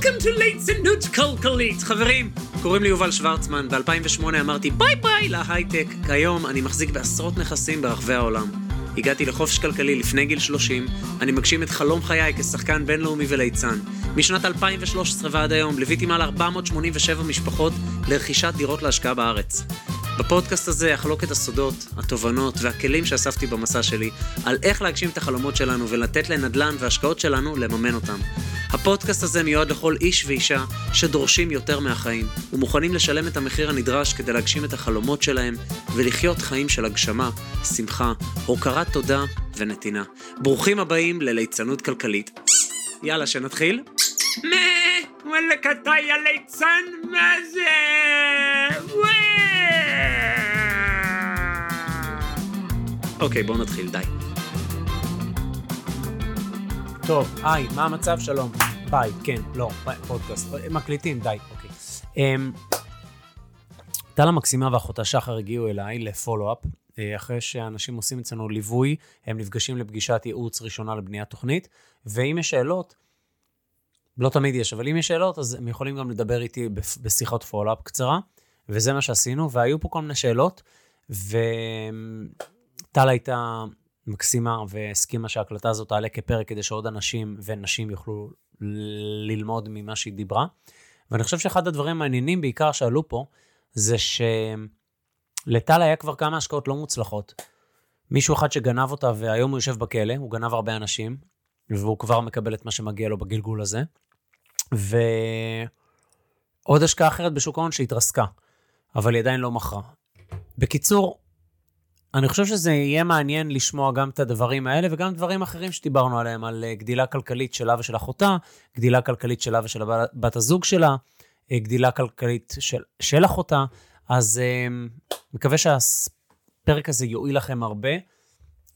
Welcome to ליצנות כלכלית. חברים, קוראים לי יובל שוורצמן, ב-2008 אמרתי ביי ביי להייטק. כיום אני מחזיק בעשרות נכסים ברחבי העולם. הגעתי לחופש כלכלי לפני גיל 30, אני מגשים את חלום חיי כשחקן בינלאומי וליצן. משנת 2013 ועד היום ליוויתי מעל 487 משפחות לרכישת דירות להשקעה בארץ. בפודקאסט הזה אחלוק את הסודות, התובנות והכלים שאספתי במסע שלי על איך להגשים את החלומות שלנו ולתת לנדל"ן והשקעות שלנו לממן אותם. הפודקאסט הזה מיועד לכל איש ואישה שדורשים יותר מהחיים ומוכנים לשלם את המחיר הנדרש כדי להגשים את החלומות שלהם ולחיות חיים של הגשמה, שמחה, הוקרת תודה ונתינה. ברוכים הבאים לליצנות כלכלית. יאללה, שנתחיל? מה? וואלכ אתה יא ליצן? מה זה? אוקיי, בואו נתחיל, די. טוב, היי, מה המצב? שלום. ביי, כן, לא, ביי, פודקאסט. מקליטים, די, אוקיי. אמ, טל המקסימה ואחותה שחר הגיעו אליי ל follow-up. אה, אחרי שאנשים עושים אצלנו ליווי, הם נפגשים לפגישת ייעוץ ראשונה לבניית תוכנית, ואם יש שאלות, לא תמיד יש, אבל אם יש שאלות, אז הם יכולים גם לדבר איתי בשיחות follow-up קצרה, וזה מה שעשינו, והיו פה כל מיני שאלות, וטל הייתה מקסימה והסכימה שההקלטה הזאת תעלה כפרק כדי שעוד אנשים ונשים יוכלו ללמוד ממה שהיא דיברה. ואני חושב שאחד הדברים המעניינים בעיקר שעלו פה, זה שלטל היה כבר כמה השקעות לא מוצלחות. מישהו אחד שגנב אותה והיום הוא יושב בכלא, הוא גנב הרבה אנשים, והוא כבר מקבל את מה שמגיע לו בגלגול הזה. ועוד השקעה אחרת בשוק ההון שהתרסקה, אבל היא עדיין לא מכרה. בקיצור, אני חושב שזה יהיה מעניין לשמוע גם את הדברים האלה וגם דברים אחרים שדיברנו עליהם, על אה, גדילה כלכלית שלה ושל אחותה, גדילה כלכלית שלה ושל בת הזוג שלה, אה, גדילה כלכלית של, של אחותה. אז אה, מקווה שהפרק הזה יועיל לכם הרבה.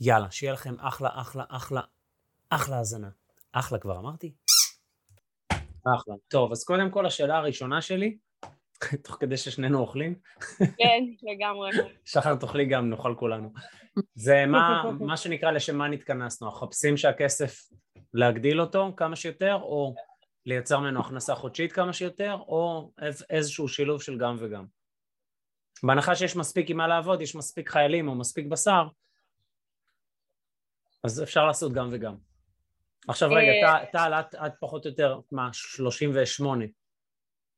יאללה, שיהיה לכם אחלה, אחלה, אחלה, אחלה האזנה. אחלה כבר אמרתי? אחלה. טוב, אז קודם כל השאלה הראשונה שלי, תוך כדי ששנינו אוכלים. כן, לגמרי. שחר תאכלי גם, נאכל כולנו. זה מה, מה שנקרא לשם מה נתכנסנו, אנחנו מחפשים שהכסף להגדיל אותו כמה שיותר, או לייצר ממנו הכנסה חודשית כמה שיותר, או איזשהו שילוב של גם וגם. בהנחה שיש מספיק עם מה לעבוד, יש מספיק חיילים או מספיק בשר, אז אפשר לעשות גם וגם. עכשיו רגע, אה, טל, את פחות או יותר, מה, 38.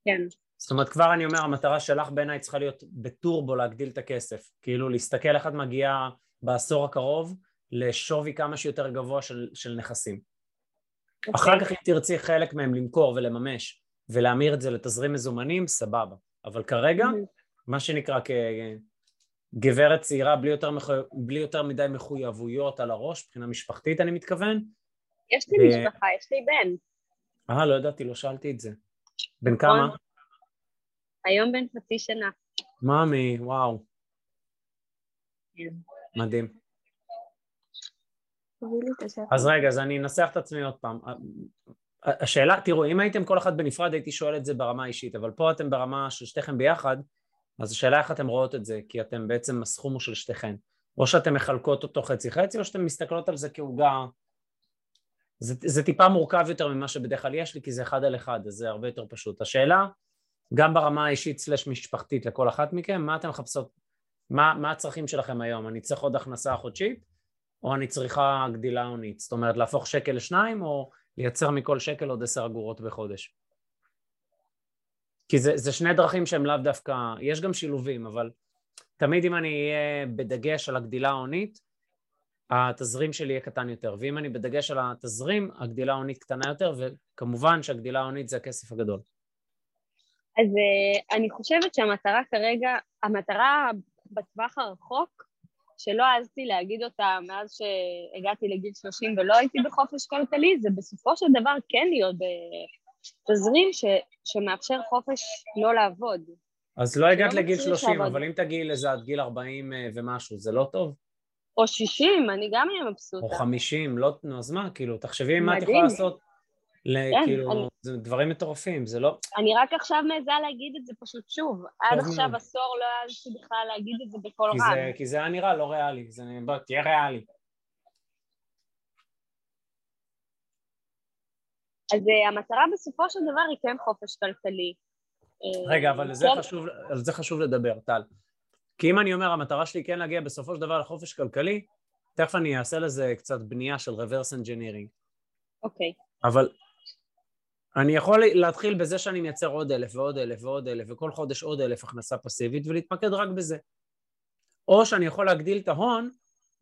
כן. זאת אומרת, כבר אני אומר, המטרה שלך בעיניי צריכה להיות בטורבו להגדיל את הכסף. כאילו, להסתכל איך את מגיעה בעשור הקרוב לשווי כמה שיותר גבוה של, של נכסים. Okay. אוקיי. אחר כך אם תרצי חלק מהם למכור ולממש ולהמיר את זה לתזרים מזומנים, סבבה. אבל כרגע, mm-hmm. מה שנקרא כגברת צעירה בלי יותר, מחו... בלי יותר מדי מחויבויות על הראש, מבחינה משפחתית אני מתכוון. יש לי ו... משפחה, יש לי בן. אה, לא ידעתי, לא שאלתי את זה. בן נכון. כמה? היום בן חצי שנה. מאמי, וואו. כן. מדהים. אז רגע, אז אני אנסח את עצמי עוד פעם. השאלה, תראו, אם הייתם כל אחד בנפרד הייתי שואל את זה ברמה האישית, אבל פה אתם ברמה של שתיכם ביחד, אז השאלה איך אתם רואות את זה, כי אתם בעצם, הסכום הוא של שתיכן. או שאתם מחלקות אותו חצי חצי, או שאתם מסתכלות על זה כעוגה... זה, זה טיפה מורכב יותר ממה שבדרך כלל יש לי, כי זה אחד על אחד, אז זה הרבה יותר פשוט. השאלה, גם ברמה האישית סלש משפחתית לכל אחת מכם, מה אתם מחפשות, מה, מה הצרכים שלכם היום? אני צריך עוד הכנסה חודשית, או אני צריכה גדילה הונית? זאת אומרת, להפוך שקל לשניים, או לייצר מכל שקל עוד עשר אגורות בחודש? כי זה, זה שני דרכים שהם לאו דווקא, יש גם שילובים, אבל תמיד אם אני אהיה בדגש על הגדילה ההונית, התזרים שלי יהיה קטן יותר, ואם אני בדגש על התזרים, הגדילה ההונית קטנה יותר, וכמובן שהגדילה ההונית זה הכסף הגדול. אז uh, אני חושבת שהמטרה כרגע, המטרה בטווח הרחוק, שלא העזתי להגיד אותה מאז שהגעתי לגיל 30 ולא הייתי בחופש כלכלי, זה בסופו של דבר כן להיות בתזרים ש, שמאפשר חופש לא לעבוד. אז לא הגעת לגיל 30, לעבוד. אבל אם תגיעי לזה עד גיל 40 אה, ומשהו, זה לא טוב? או 60, אני גם אהיה מבסוטה. או 50, לא, נו, אז מה, כאילו, תחשבי מה את יכולה לעשות כן, כאילו, אני... זה דברים מטורפים, זה לא... אני רק עכשיו מעיזה להגיד את זה פשוט שוב. עד עכשיו עשור לא העזתי בכלל להגיד את זה בקול רם. כי זה היה נראה לא ריאלי, זה... בוא, תהיה ריאלי. אז uh, המטרה בסופו של דבר היא כן חופש כלכלי. רגע, אבל זה כן. חשוב, על זה חשוב לדבר, טל. כי אם אני אומר, המטרה שלי כן להגיע בסופו של דבר לחופש כלכלי, תכף אני אעשה לזה קצת בנייה של reverse engineering. אוקיי. Okay. אבל אני יכול להתחיל בזה שאני מייצר עוד אלף ועוד אלף ועוד אלף, וכל חודש עוד אלף הכנסה פסיבית, ולהתמקד רק בזה. או שאני יכול להגדיל את ההון,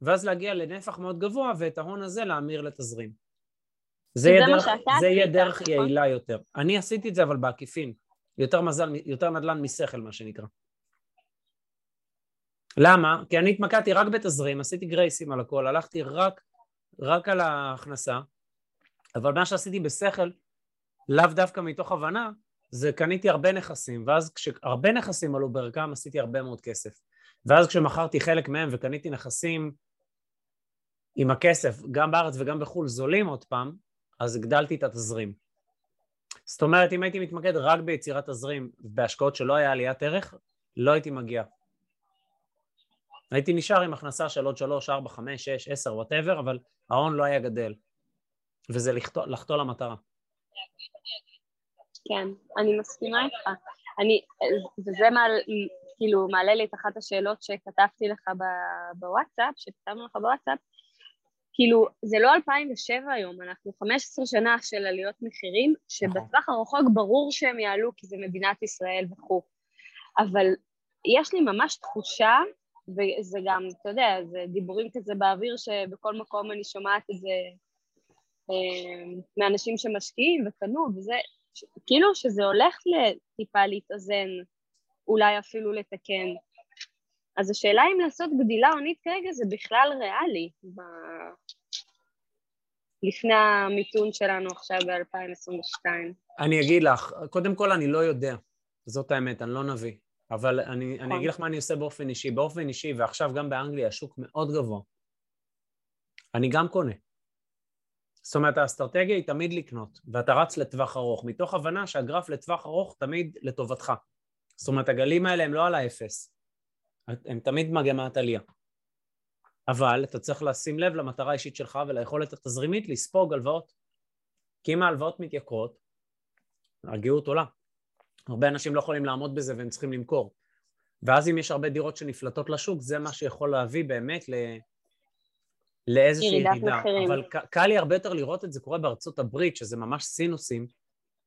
ואז להגיע לנפח מאוד גבוה, ואת ההון הזה להמיר לתזרים. זה יהיה דרך, זה יהיה דרך נכון? יעילה יותר. אני עשיתי את זה אבל בעקיפין. יותר מזל, יותר נדל"ן משכל מה שנקרא. למה? כי אני התמקדתי רק בתזרים, עשיתי גרייסים על הכל, הלכתי רק, רק על ההכנסה, אבל מה שעשיתי בשכל, לאו דווקא מתוך הבנה, זה קניתי הרבה נכסים, ואז כשהרבה נכסים עלו בערכם עשיתי הרבה מאוד כסף. ואז כשמכרתי חלק מהם וקניתי נכסים עם הכסף, גם בארץ וגם בחו"ל, זולים עוד פעם, אז הגדלתי את התזרים. זאת אומרת, אם הייתי מתמקד רק ביצירת תזרים בהשקעות שלא היה עליית ערך, לא הייתי מגיע. הייתי נשאר עם הכנסה של עוד 3, 4, 5, 6, 10, whatever, אבל ההון לא היה גדל. וזה לחטוא, למטרה. כן, אני מסכימה איתך. אני, וזה מעל, כאילו מעלה לי את אחת השאלות שכתבתי לך בוואטסאפ, שכתבנו לך בוואטסאפ, כאילו, זה לא 2007 היום, אנחנו 15 שנה של עליות מחירים, שבטווח הרחוק ברור שהם יעלו כי זה מדינת ישראל וכו', אבל יש לי ממש תחושה, וזה גם, אתה יודע, זה דיבורים כזה באוויר שבכל מקום אני שומעת את זה מאנשים שמשקיעים וקנו, וזה כאילו שזה הולך לטיפה להתאזן, אולי אפילו לתקן. אז השאלה אם לעשות גדילה הונית כרגע זה בכלל ריאלי ב... לפני המיתון שלנו עכשיו ב-2022. אני אגיד לך, קודם כל אני לא יודע, זאת האמת, אני לא נביא, אבל אני, אני נכון. אגיד לך מה אני עושה באופן אישי. באופן אישי, ועכשיו גם באנגליה, השוק מאוד גבוה. אני גם קונה. זאת אומרת, האסטרטגיה היא תמיד לקנות, ואתה רץ לטווח ארוך, מתוך הבנה שהגרף לטווח ארוך תמיד לטובתך. זאת אומרת, הגלים האלה הם לא על האפס, הם תמיד מגמת עלייה. אבל אתה צריך לשים לב למטרה האישית שלך וליכולת התזרימית לספוג הלוואות. כי אם ההלוואות מתייקרות, הגאות עולה. הרבה אנשים לא יכולים לעמוד בזה והם צריכים למכור. ואז אם יש הרבה דירות שנפלטות לשוק, זה מה שיכול להביא באמת ל... לאיזושהי ירידה. מחירים. אבל קל לי הרבה יותר לראות את זה קורה בארצות הברית, שזה ממש סינוסים,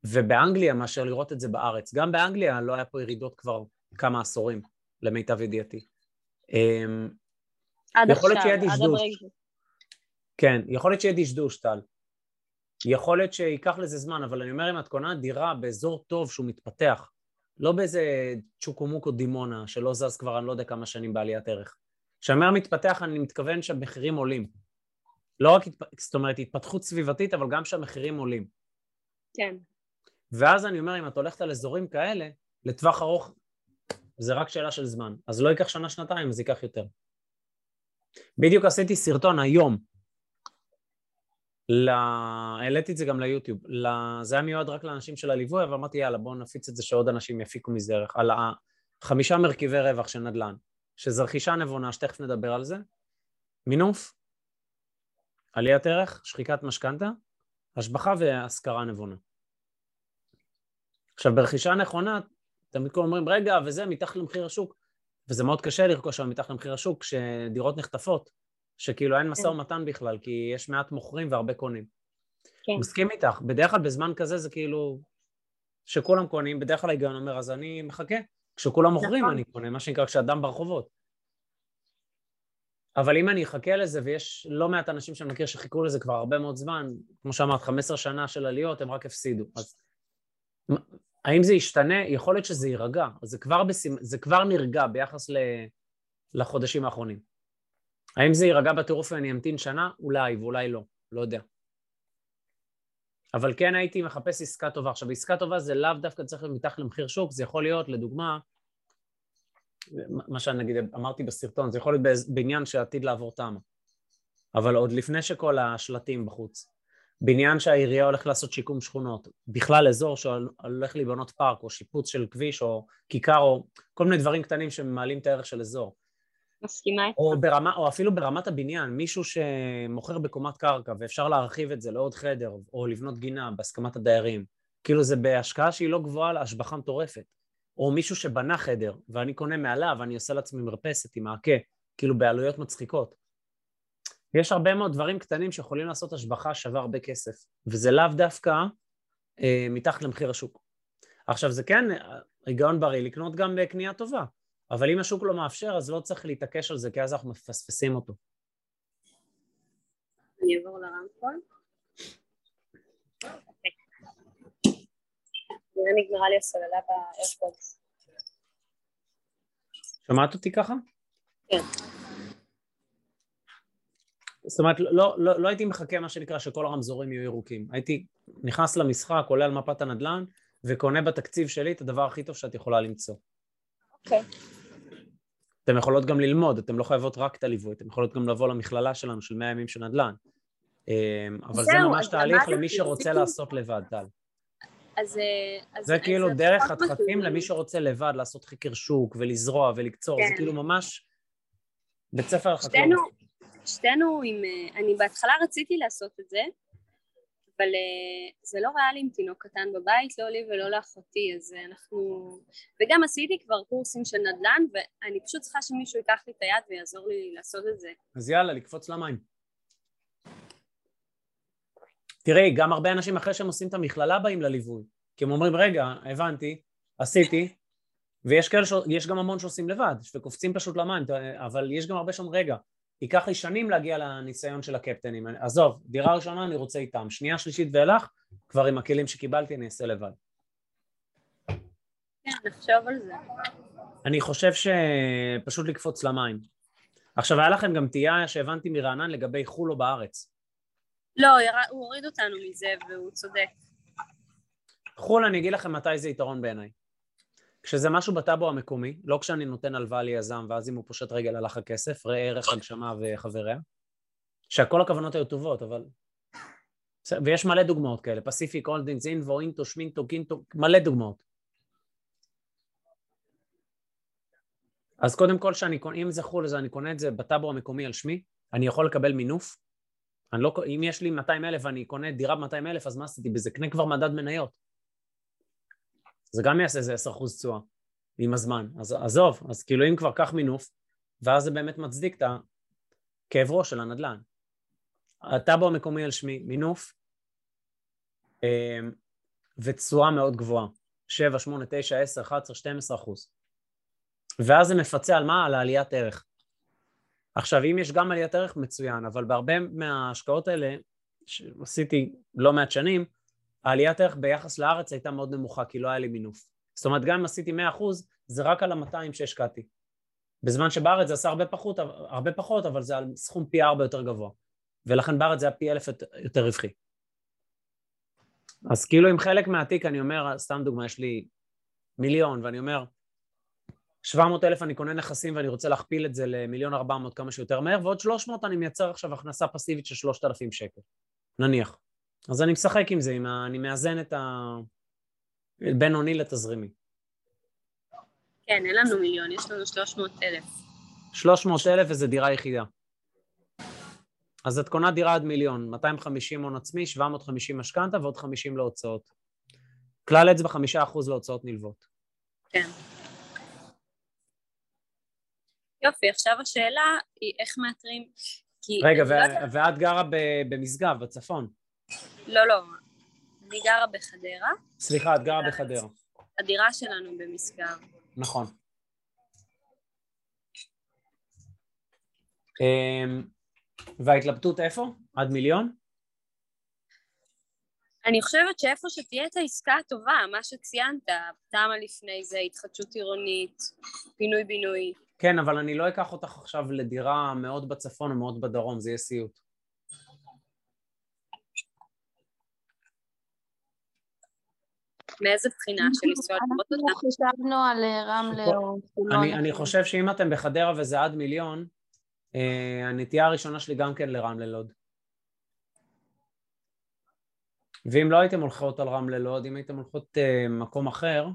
ובאנגליה מאשר לראות את זה בארץ. גם באנגליה לא היה פה ירידות כבר כמה עשורים, למיטב ידיעתי. אמ, עד יכול עכשיו, עד הברקזיט. כן, יכול להיות שיהיה דשדוש, טל. יכול להיות שייקח לזה זמן, אבל אני אומר, אם את קונה דירה באזור טוב שהוא מתפתח, לא באיזה צ'וקומוקו דימונה שלא זז כבר אני לא יודע כמה שנים בעליית ערך. כשאני אומר מתפתח, אני מתכוון שהמחירים עולים. לא רק, זאת אומרת, התפתחות סביבתית, אבל גם שהמחירים עולים. כן. ואז אני אומר, אם את הולכת על אזורים כאלה, לטווח ארוך, זה רק שאלה של זמן. אז לא ייקח שנה-שנתיים, זה ייקח יותר. בדיוק עשיתי סרטון היום, ל... העליתי את זה גם ליוטיוב, ל... זה היה מיועד רק לאנשים של הליווי, אבל אמרתי יאללה בואו נפיץ את זה שעוד אנשים יפיקו מזה ערך, על החמישה מרכיבי רווח של נדל"ן, שזה רכישה נבונה, שתכף נדבר על זה, מינוף, עליית ערך, שחיקת משכנתה, השבחה והשכרה נבונה. עכשיו ברכישה נכונה, תמיד כולם אומרים רגע וזה מתחת למחיר השוק, וזה מאוד קשה לרכוש שם מתחת למחיר השוק כשדירות נחטפות, שכאילו אין משא. ומתן בכלל, כי יש מעט מוכרים והרבה קונים. כן. מסכים איתך, בדרך כלל בזמן כזה זה כאילו שכולם קונים, בדרך כלל ההיגיון אומר אז אני מחכה, כשכולם מוכרים נכון. אני קונה, מה שנקרא כשאדם ברחובות. אבל אם אני אחכה לזה, ויש לא מעט אנשים שאני מכיר שחיכו לזה כבר הרבה מאוד זמן, כמו שאמרת, 15 שנה של עליות, הם רק הפסידו. אז האם זה ישתנה? יכול להיות שזה יירגע, זה כבר, בסימ... זה כבר נרגע ביחס ל... לחודשים האחרונים. האם זה יירגע בטירוף ואני אמתין שנה? אולי, ואולי לא, לא יודע. אבל כן הייתי מחפש עסקה טובה. עכשיו, עסקה טובה זה לאו דווקא צריך להיות מתחת למחיר שוק, זה יכול להיות, לדוגמה, מה שאני נגיד אמרתי בסרטון, זה יכול להיות בעניין שעתיד לעבור תמ"א. אבל עוד לפני שכל השלטים בחוץ. בניין שהעירייה הולכת לעשות שיקום שכונות, בכלל אזור שהולך להיבנות פארק או שיפוץ של כביש או כיכר או כל מיני דברים קטנים שמעלים את הערך של אזור. מסכימה איתך. או, ברמה, או אפילו ברמת הבניין, מישהו שמוכר בקומת קרקע ואפשר להרחיב את זה לעוד חדר או לבנות גינה בהסכמת הדיירים, כאילו זה בהשקעה שהיא לא גבוהה להשבחה מטורפת. או מישהו שבנה חדר ואני קונה מעליו, אני עושה לעצמי מרפסת עם מעקה, כאילו בעלויות מצחיקות. יש הרבה מאוד דברים קטנים שיכולים לעשות השבחה שווה הרבה כסף, וזה לאו דווקא אה, מתחת למחיר השוק. עכשיו זה כן היגיון בריא לקנות גם בקנייה טובה, אבל אם השוק לא מאפשר אז לא צריך להתעקש על זה כי אז אנחנו מפספסים אותו. אני אעבור לרמקול. אוקיי. נראה נגמרה לי הסוללה באיירפודס. שמעת אותי ככה? כן. זאת אומרת, לא, לא, לא הייתי מחכה מה שנקרא שכל הרמזורים יהיו ירוקים. הייתי נכנס למשחק, עולה על מפת הנדל"ן, וקונה בתקציב שלי את הדבר הכי טוב שאת יכולה למצוא. אוקיי. אתן יכולות גם ללמוד, אתן לא חייבות רק את הליווי, אתן יכולות גם לבוא למכללה שלנו של 100 ימים של נדל"ן. אמ, אבל זה ממש תהליך למי שרוצה לעשות לבד, טל. אז... אה, זה כאילו דרך מתאים למי. שרוצה לבד לעשות חקר שוק ולזרוע ולקצור, זה כן. כאילו ממש בית ספר לחקלאות. שתינו, עם... אה, אני בהתחלה רציתי לעשות את זה, אבל אה, זה לא ריאלי עם תינוק קטן בבית, לא לי ולא לאחותי, אז אה, אנחנו... וגם עשיתי כבר קורסים של נדל"ן, ואני פשוט צריכה שמישהו ייקח לי את היד ויעזור לי לעשות את זה. אז יאללה, לקפוץ למים. תראי, גם הרבה אנשים אחרי שהם עושים את המכללה באים לליווי. כי הם אומרים, רגע, הבנתי, עשיתי, ויש כאלה, ש... גם המון שעושים לבד, וקופצים פשוט למים, אבל יש גם הרבה שאומרים, רגע, ייקח לי שנים להגיע לניסיון של הקפטנים. עזוב, דירה ראשונה אני רוצה איתם, שנייה, שלישית ואילך, כבר עם הכלים שקיבלתי אני אעשה לבד. כן, נחשוב על זה. אני חושב שפשוט לקפוץ למים. עכשיו, היה לכם גם תהייה שהבנתי מרענן לגבי חו"ל או בארץ. לא, הוא הוריד אותנו מזה, והוא צודק. חו"ל, אני אגיד לכם מתי זה יתרון בעיניי. כשזה משהו בטאבו המקומי, לא כשאני נותן הלוואה ליזם, ואז אם הוא פושט רגל הלך הכסף, ראה ערך הגשמה וחבריה, שהכל הכוונות היו טובות, אבל... ויש מלא דוגמאות כאלה, פסיפיק, הולדינגס, אינבו, אינטו, שמינטו, קינטו, מלא דוגמאות. אז קודם כל, שאני, אם זה חו"ל, אז אני קונה את זה בטאבו המקומי על שמי, אני יכול לקבל מינוף. לא, אם יש לי 200 אלף ואני קונה דירה ב-200 אלף, אז מה עשיתי בזה? קנה כבר מדד מניות. זה גם יעשה איזה 10% תשואה עם הזמן. אז עזוב, אז כאילו אם כבר קח מינוף, ואז זה באמת מצדיק את הכאב ראש של הנדל"ן. הטאבו המקומי על שמי, מינוף, אה, ותשואה מאוד גבוהה, 7, 8, 9, 10, 11, 12 אחוז. ואז זה מפצה על מה? על העליית ערך. עכשיו, אם יש גם עליית ערך, מצוין, אבל בהרבה מההשקעות האלה, שעשיתי לא מעט שנים, העליית ערך ביחס לארץ הייתה מאוד נמוכה, כי לא היה לי מינוף. זאת אומרת, גם אם עשיתי 100%, זה רק על ה-200 שהשקעתי. בזמן שבארץ זה עשה הרבה פחות, הרבה פחות, אבל זה על סכום פי ארבע יותר גבוה. ולכן בארץ זה היה פי אלף יותר רווחי. אז כאילו עם חלק מהתיק אני אומר, סתם דוגמה, יש לי מיליון, ואני אומר, 700 אלף אני קונה נכסים ואני רוצה להכפיל את זה למיליון 400 כמה שיותר מהר, ועוד 300 אני מייצר עכשיו הכנסה פסיבית של 3,000 שקל, נניח. אז אני משחק עם זה, עם ה... אני מאזן את ה... בין הוני לתזרימי. כן, אין לנו מיליון, יש לנו 300 אלף. 300 אלף וזה דירה יחידה. אז את קונה דירה עד מיליון, 250 הון עצמי, 750 משכנתה ועוד 50 להוצאות. כלל אצבע 5% להוצאות נלוות. כן. יופי, עכשיו השאלה היא איך מאתרים... כי רגע, אני לא ו- ואת גרה במשגב, בצפון. לא, לא. אני גרה בחדרה, סליחה, את גרה בחדרה. הדירה שלנו במשגב. נכון. אמ, וההתלבטות איפה? עד מיליון? אני חושבת שאיפה שתהיה את העסקה הטובה, מה שציינת, תמה לפני זה, התחדשות עירונית, פינוי-בינוי. כן, אבל אני לא אקח אותך עכשיו לדירה מאוד בצפון או מאוד בדרום, זה יהיה סיוט. מאיזה בחינה של לנסוע לראות אנחנו אותה? חשבנו על אה, רמלה או חולון. אני, אני חושב שאם אתם בחדרה וזה עד מיליון, אה, הנטייה הראשונה שלי גם כן לרמלה לוד. ואם לא הייתם הולכות על רמלה לוד, אם הייתם הולכות אה, מקום אחר,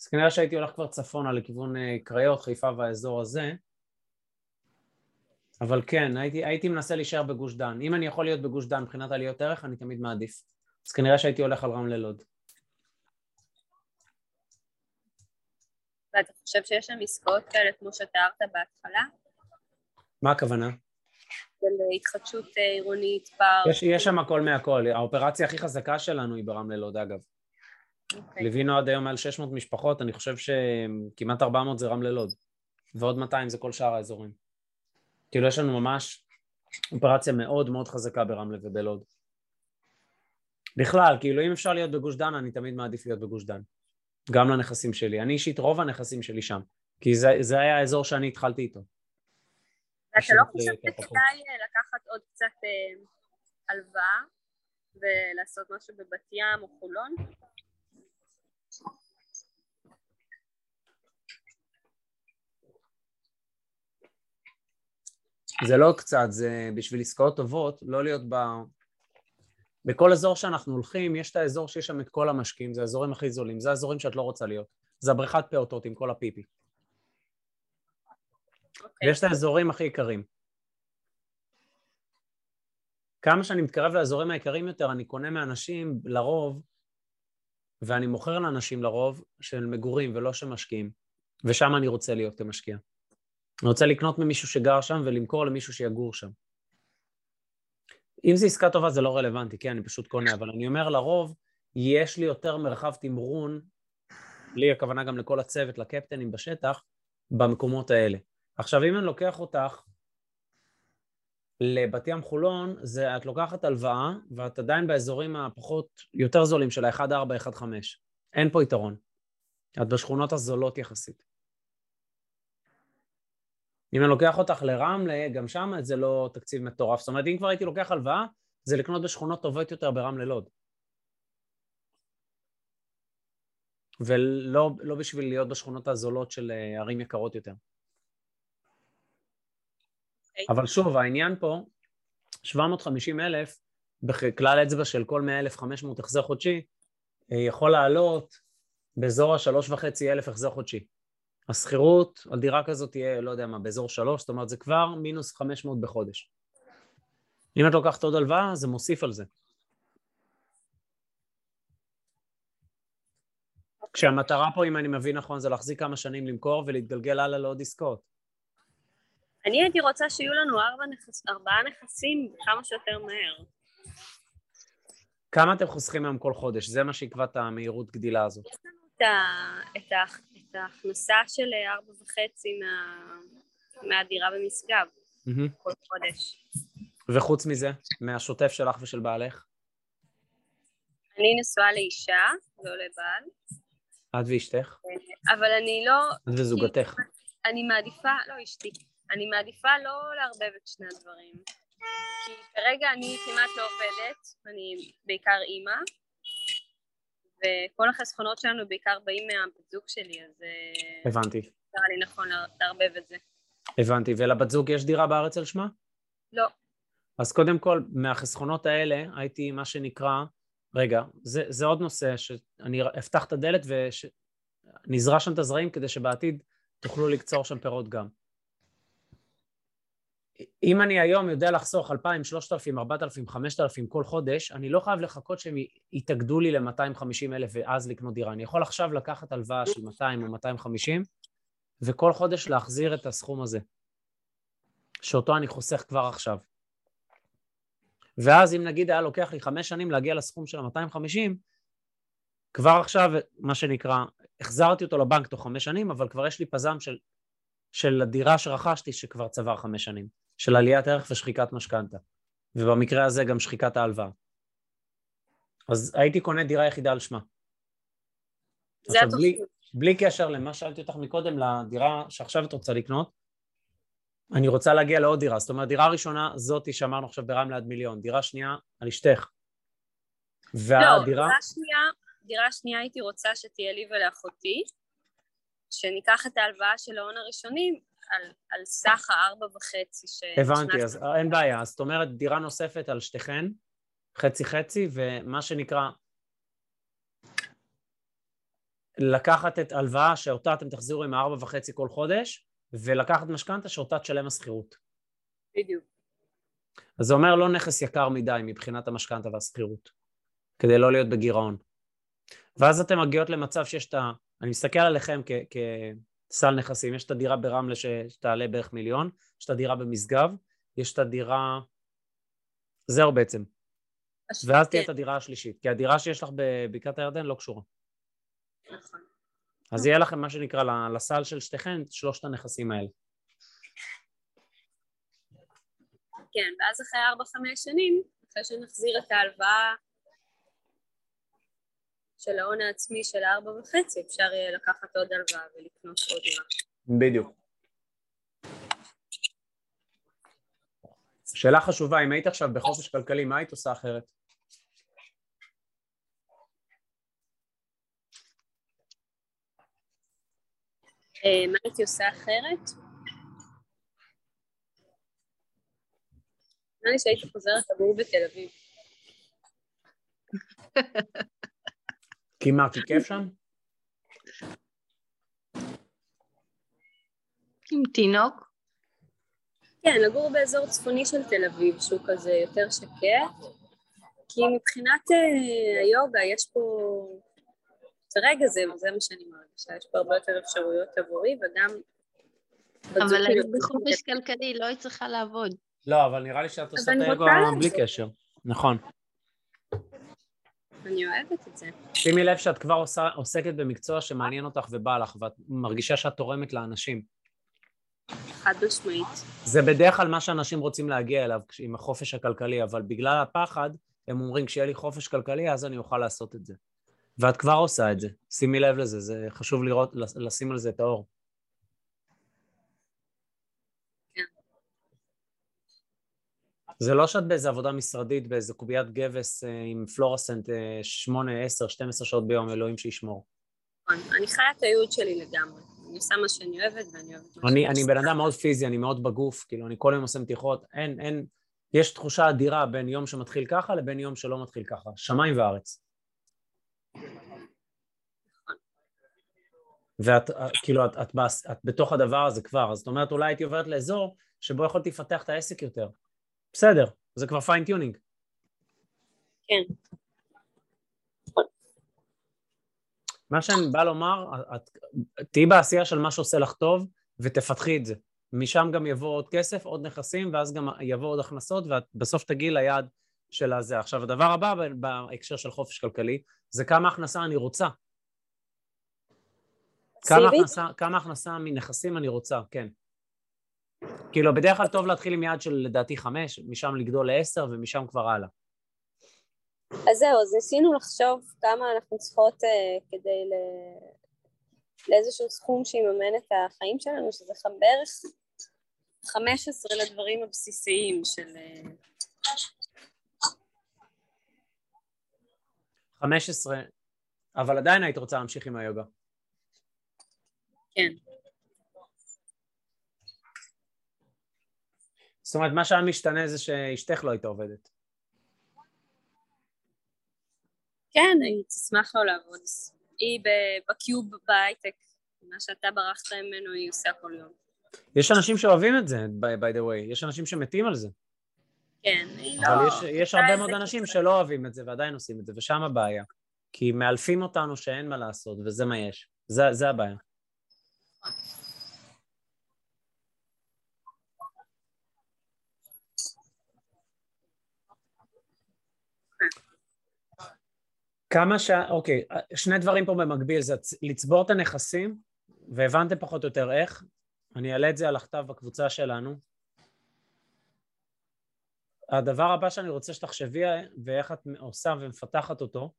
אז כנראה שהייתי הולך כבר צפונה לכיוון אה, קריות, חיפה והאזור הזה. אבל כן, הייתי, הייתי מנסה להישאר בגוש דן. אם אני יכול להיות בגוש דן מבחינת עליות ערך, אני תמיד מעדיף. אז כנראה שהייתי הולך על רמלה לוד. ואתה חושב שיש שם עסקאות כאלה כמו שתיארת בהתחלה? מה הכוונה? של התחדשות אה, עירונית, פארק. יש, יש שם הכל מהכל. האופרציה הכי חזקה שלנו היא ברמלה לוד, אגב. Okay. אוקיי. ליווינו עד היום מעל 600 משפחות, אני חושב שכמעט 400 זה רמלה לוד. ועוד 200 זה כל שאר האזורים. כאילו יש לנו ממש אופרציה מאוד מאוד חזקה ברמלה ובלוד. בכלל, כאילו אם אפשר להיות בגוש דן, אני תמיד מעדיף להיות בגוש דן. גם לנכסים שלי. אני אישית, רוב הנכסים שלי שם. כי זה, זה היה האזור שאני התחלתי איתו. אתה לא חושב שכדאי אה, לקחת עוד קצת אה, הלוואה ולעשות משהו בבת ים או חולון? זה לא קצת, זה בשביל עסקאות טובות, לא להיות ב... בכל אזור שאנחנו הולכים, יש את האזור שיש שם את כל המשקיעים, זה האזורים הכי זולים, זה האזורים שאת לא רוצה להיות. זה הבריכת פעוטות עם כל הפיפי. Okay. אוקיי. ויש את האזורים הכי יקרים. כמה שאני מתקרב לאזורים היקרים יותר, אני קונה מאנשים לרוב, ואני מוכר לאנשים לרוב של מגורים ולא של משקיעים, ושם אני רוצה להיות כמשקיע. אני רוצה לקנות ממישהו שגר שם ולמכור למישהו שיגור שם. אם זו עסקה טובה זה לא רלוונטי, כן, אני פשוט קונה, אבל אני אומר לרוב, יש לי יותר מרחב תמרון, לי הכוונה גם לכל הצוות, לקפטנים בשטח, במקומות האלה. עכשיו, אם אני לוקח אותך לבת ים חולון, זה את לוקחת הלוואה, ואת עדיין באזורים הפחות, יותר זולים של ה-1.4, 1.5. אין פה יתרון. את בשכונות הזולות יחסית. אם אני לוקח אותך לרמלה, גם שם זה לא תקציב מטורף. זאת אומרת, אם כבר הייתי לוקח הלוואה, זה לקנות בשכונות טובות יותר ברמלה לוד. ולא לא בשביל להיות בשכונות הזולות של אה, ערים יקרות יותר. Okay. אבל שוב, העניין פה, 750 אלף, בכלל אצבע של כל 100 אלף 500 החזר חודשי, אה, יכול לעלות באזור ה-3.5 אלף החזר חודשי. השכירות על דירה כזאת תהיה, לא יודע מה, באזור שלוש, זאת אומרת זה כבר מינוס 500 בחודש. אם את לוקחת עוד הלוואה, זה מוסיף על זה. כשהמטרה פה, אם אני מבין נכון, זה להחזיק כמה שנים למכור ולהתגלגל הלאה לעוד עסקאות. אני הייתי רוצה שיהיו לנו ארבע נכס, ארבעה נכסים כמה שיותר מהר. כמה אתם חוסכים היום כל חודש? זה מה שיקבע את המהירות גדילה הזאת. יש לנו את, ה, את, ה, את ההכנסה של ארבע וחצי מה, מהדירה במשגב mm-hmm. כל חודש. וחוץ מזה, מהשוטף שלך ושל בעלך? אני נשואה לאישה, לא לבעל. את ואשתך? אבל אני לא... את וזוגתך. אני מעדיפה, לא אשתי, אני מעדיפה לא לערבב את שני הדברים. כי כרגע אני כמעט לא עובדת, אני בעיקר אימא, וכל החסכונות שלנו בעיקר באים מהבת זוג שלי, אז... אה, הבנתי. נראה לי נכון לערבב את זה. הבנתי. ולבת זוג יש דירה בארץ על שמה? לא. אז קודם כל, מהחסכונות האלה הייתי מה שנקרא, רגע, זה, זה עוד נושא שאני אפתח את הדלת ונזרע שם את הזרעים כדי שבעתיד תוכלו לקצור שם פירות גם. אם אני היום יודע לחסוך 2,000, 3,000, 4,000, 5,000 כל חודש, אני לא חייב לחכות שהם יתאגדו לי ל-250 אלף ואז לקנות דירה. אני יכול עכשיו לקחת הלוואה של 200 או 250 וכל חודש להחזיר את הסכום הזה, שאותו אני חוסך כבר עכשיו. ואז אם נגיד היה לוקח לי חמש שנים להגיע לסכום של ה-250, כבר עכשיו, מה שנקרא, החזרתי אותו לבנק תוך חמש שנים, אבל כבר יש לי פזם של, של הדירה שרכשתי שכבר צבר חמש שנים. של עליית ערך ושחיקת משכנתה, ובמקרה הזה גם שחיקת ההלוואה. אז הייתי קונה דירה יחידה על שמה. זה עכשיו, בלי, בלי קשר למה שאלתי אותך מקודם, לדירה שעכשיו את רוצה לקנות, אני רוצה להגיע לעוד דירה. זאת אומרת, דירה ראשונה זאתי שאמרנו עכשיו ברמלה עד מיליון, דירה שנייה על אשתך. והדירה... לא, דירה שנייה, דירה שנייה הייתי רוצה שתהיה לי ולאחותי, שניקח את ההלוואה של ההון הראשונים על, על סך הארבע וחצי ש... הבנתי, אז אין בעיה. זאת אומרת, דירה נוספת על שתיכן, חצי חצי, ומה שנקרא... לקחת את הלוואה שאותה אתם תחזירו עם הארבע וחצי כל חודש, ולקחת משכנתה שאותה תשלם השכירות. בדיוק. אז זה אומר לא נכס יקר מדי מבחינת המשכנתה והשכירות, כדי לא להיות בגירעון. ואז אתן מגיעות למצב שיש את ה... אני מסתכל עליכם כ... כסל נכסים, יש את הדירה ברמלה שתעלה בערך מיליון, יש את הדירה במשגב, יש את הדירה... זהו בעצם. ואז תהיה את הדירה השלישית, כי הדירה שיש לך בבקעת הירדן לא קשורה. נכון. אז יהיה לכם מה שנקרא לסל של שתיכן שלושת הנכסים האלה. כן, ואז אחרי ארבע-חמש שנים, אחרי שנחזיר את ההלוואה של ההון העצמי של הארבע וחצי, אפשר יהיה לקחת עוד הלוואה ולקנות עוד דירה. בדיוק. שאלה חשובה, אם היית עכשיו בחופש כלכלי, מה היית עושה אחרת? אה, מה הייתי עושה אחרת? נראה לי שהייתי חוזרת לגור בתל אביב. כי מה, כי כיף שם? עם תינוק? כן, לגור באזור צפוני של תל אביב, שהוא כזה יותר שקט, כי מבחינת אה, היוגה יש פה... כרגע זה, זה מה שאני מרגישה, יש פה הרבה יותר אפשרויות עבורי, וגם... אבל היית בחופש כלכלי, לא היית צריכה לעבוד. לא, אבל נראה לי שאת עושה את אני לעשות. בלי קשר. נכון. אני אוהבת את זה. שימי לב שאת כבר עושה, עוסקת במקצוע שמעניין אותך ובא לך, ואת מרגישה שאת תורמת לאנשים. חד משמעית. זה בדרך כלל מה שאנשים רוצים להגיע אליו עם החופש הכלכלי, אבל בגלל הפחד, הם אומרים, כשיהיה לי חופש כלכלי, אז אני אוכל לעשות את זה. ואת כבר עושה את זה. שימי לב לזה, זה חשוב לראות, לש- לשים על זה את האור. זה לא שאת באיזה עבודה משרדית, באיזה קוביית גבס אה, עם פלורסנט אה, 8, 10, 12 שעות ביום, אלוהים שישמור. נכון. אני חיה את הייעוד שלי לגמרי. אני עושה מה שאני אוהבת ואני אוהבת מה אני, שאני אני עושה. בן אדם מאוד פיזי, אני מאוד בגוף, כאילו, אני כל יום עושה מתיחות, אין, אין, יש תחושה אדירה בין יום שמתחיל ככה לבין יום שלא מתחיל ככה, שמיים וארץ. ואת, אה, כאילו, את, את, בס- את בתוך הדבר הזה כבר, אז זאת אומרת, אולי הייתי עוברת לאזור שבו יכולתי לפתח את העסק יותר. בסדר, זה כבר fine-tuning. כן. מה שאני בא לומר, את, תהיי בעשייה של מה שעושה לך טוב, ותפתחי את זה. משם גם יבוא עוד כסף, עוד נכסים, ואז גם יבוא עוד הכנסות, ואת בסוף תגיעי ליעד של הזה. עכשיו, הדבר הבא בהקשר של חופש כלכלי, זה כמה הכנסה אני רוצה. כמה? הכנסה, כמה הכנסה מנכסים אני רוצה, כן. כאילו, בדרך כלל טוב להתחיל עם יעד של לדעתי חמש, משם לגדול לעשר, ומשם כבר הלאה. אז זהו, אז ניסינו לחשוב כמה אנחנו צריכות אה, כדי ל... לאיזשהו סכום שיממן את החיים שלנו, שזה בערך 15 לדברים הבסיסיים של... אה, 15, אבל עדיין היית רוצה להמשיך עם היוגה. כן. זאת אומרת, מה שהיה משתנה זה שאשתך לא הייתה עובדת. כן, היא תשמח לא לעבוד. היא בקיוב בהייטק, מה שאתה ברחת ממנו היא עושה כל יום. יש אנשים שאוהבים את זה, by, the way, יש אנשים שמתים על זה. כן, היא לא... אבל יש, יש הרבה מאוד אנשים כזה. שלא אוהבים את זה ועדיין עושים את זה, ושם הבעיה. כי מאלפים אותנו שאין מה לעשות, וזה מה יש. זה, זה הבעיה. כמה שה... אוקיי, שני דברים פה במקביל, זה לצבור את הנכסים, והבנתם פחות או יותר איך, אני אעלה את זה על הכתב בקבוצה שלנו. הדבר הבא שאני רוצה שתחשבי ואיך את עושה ומפתחת אותו,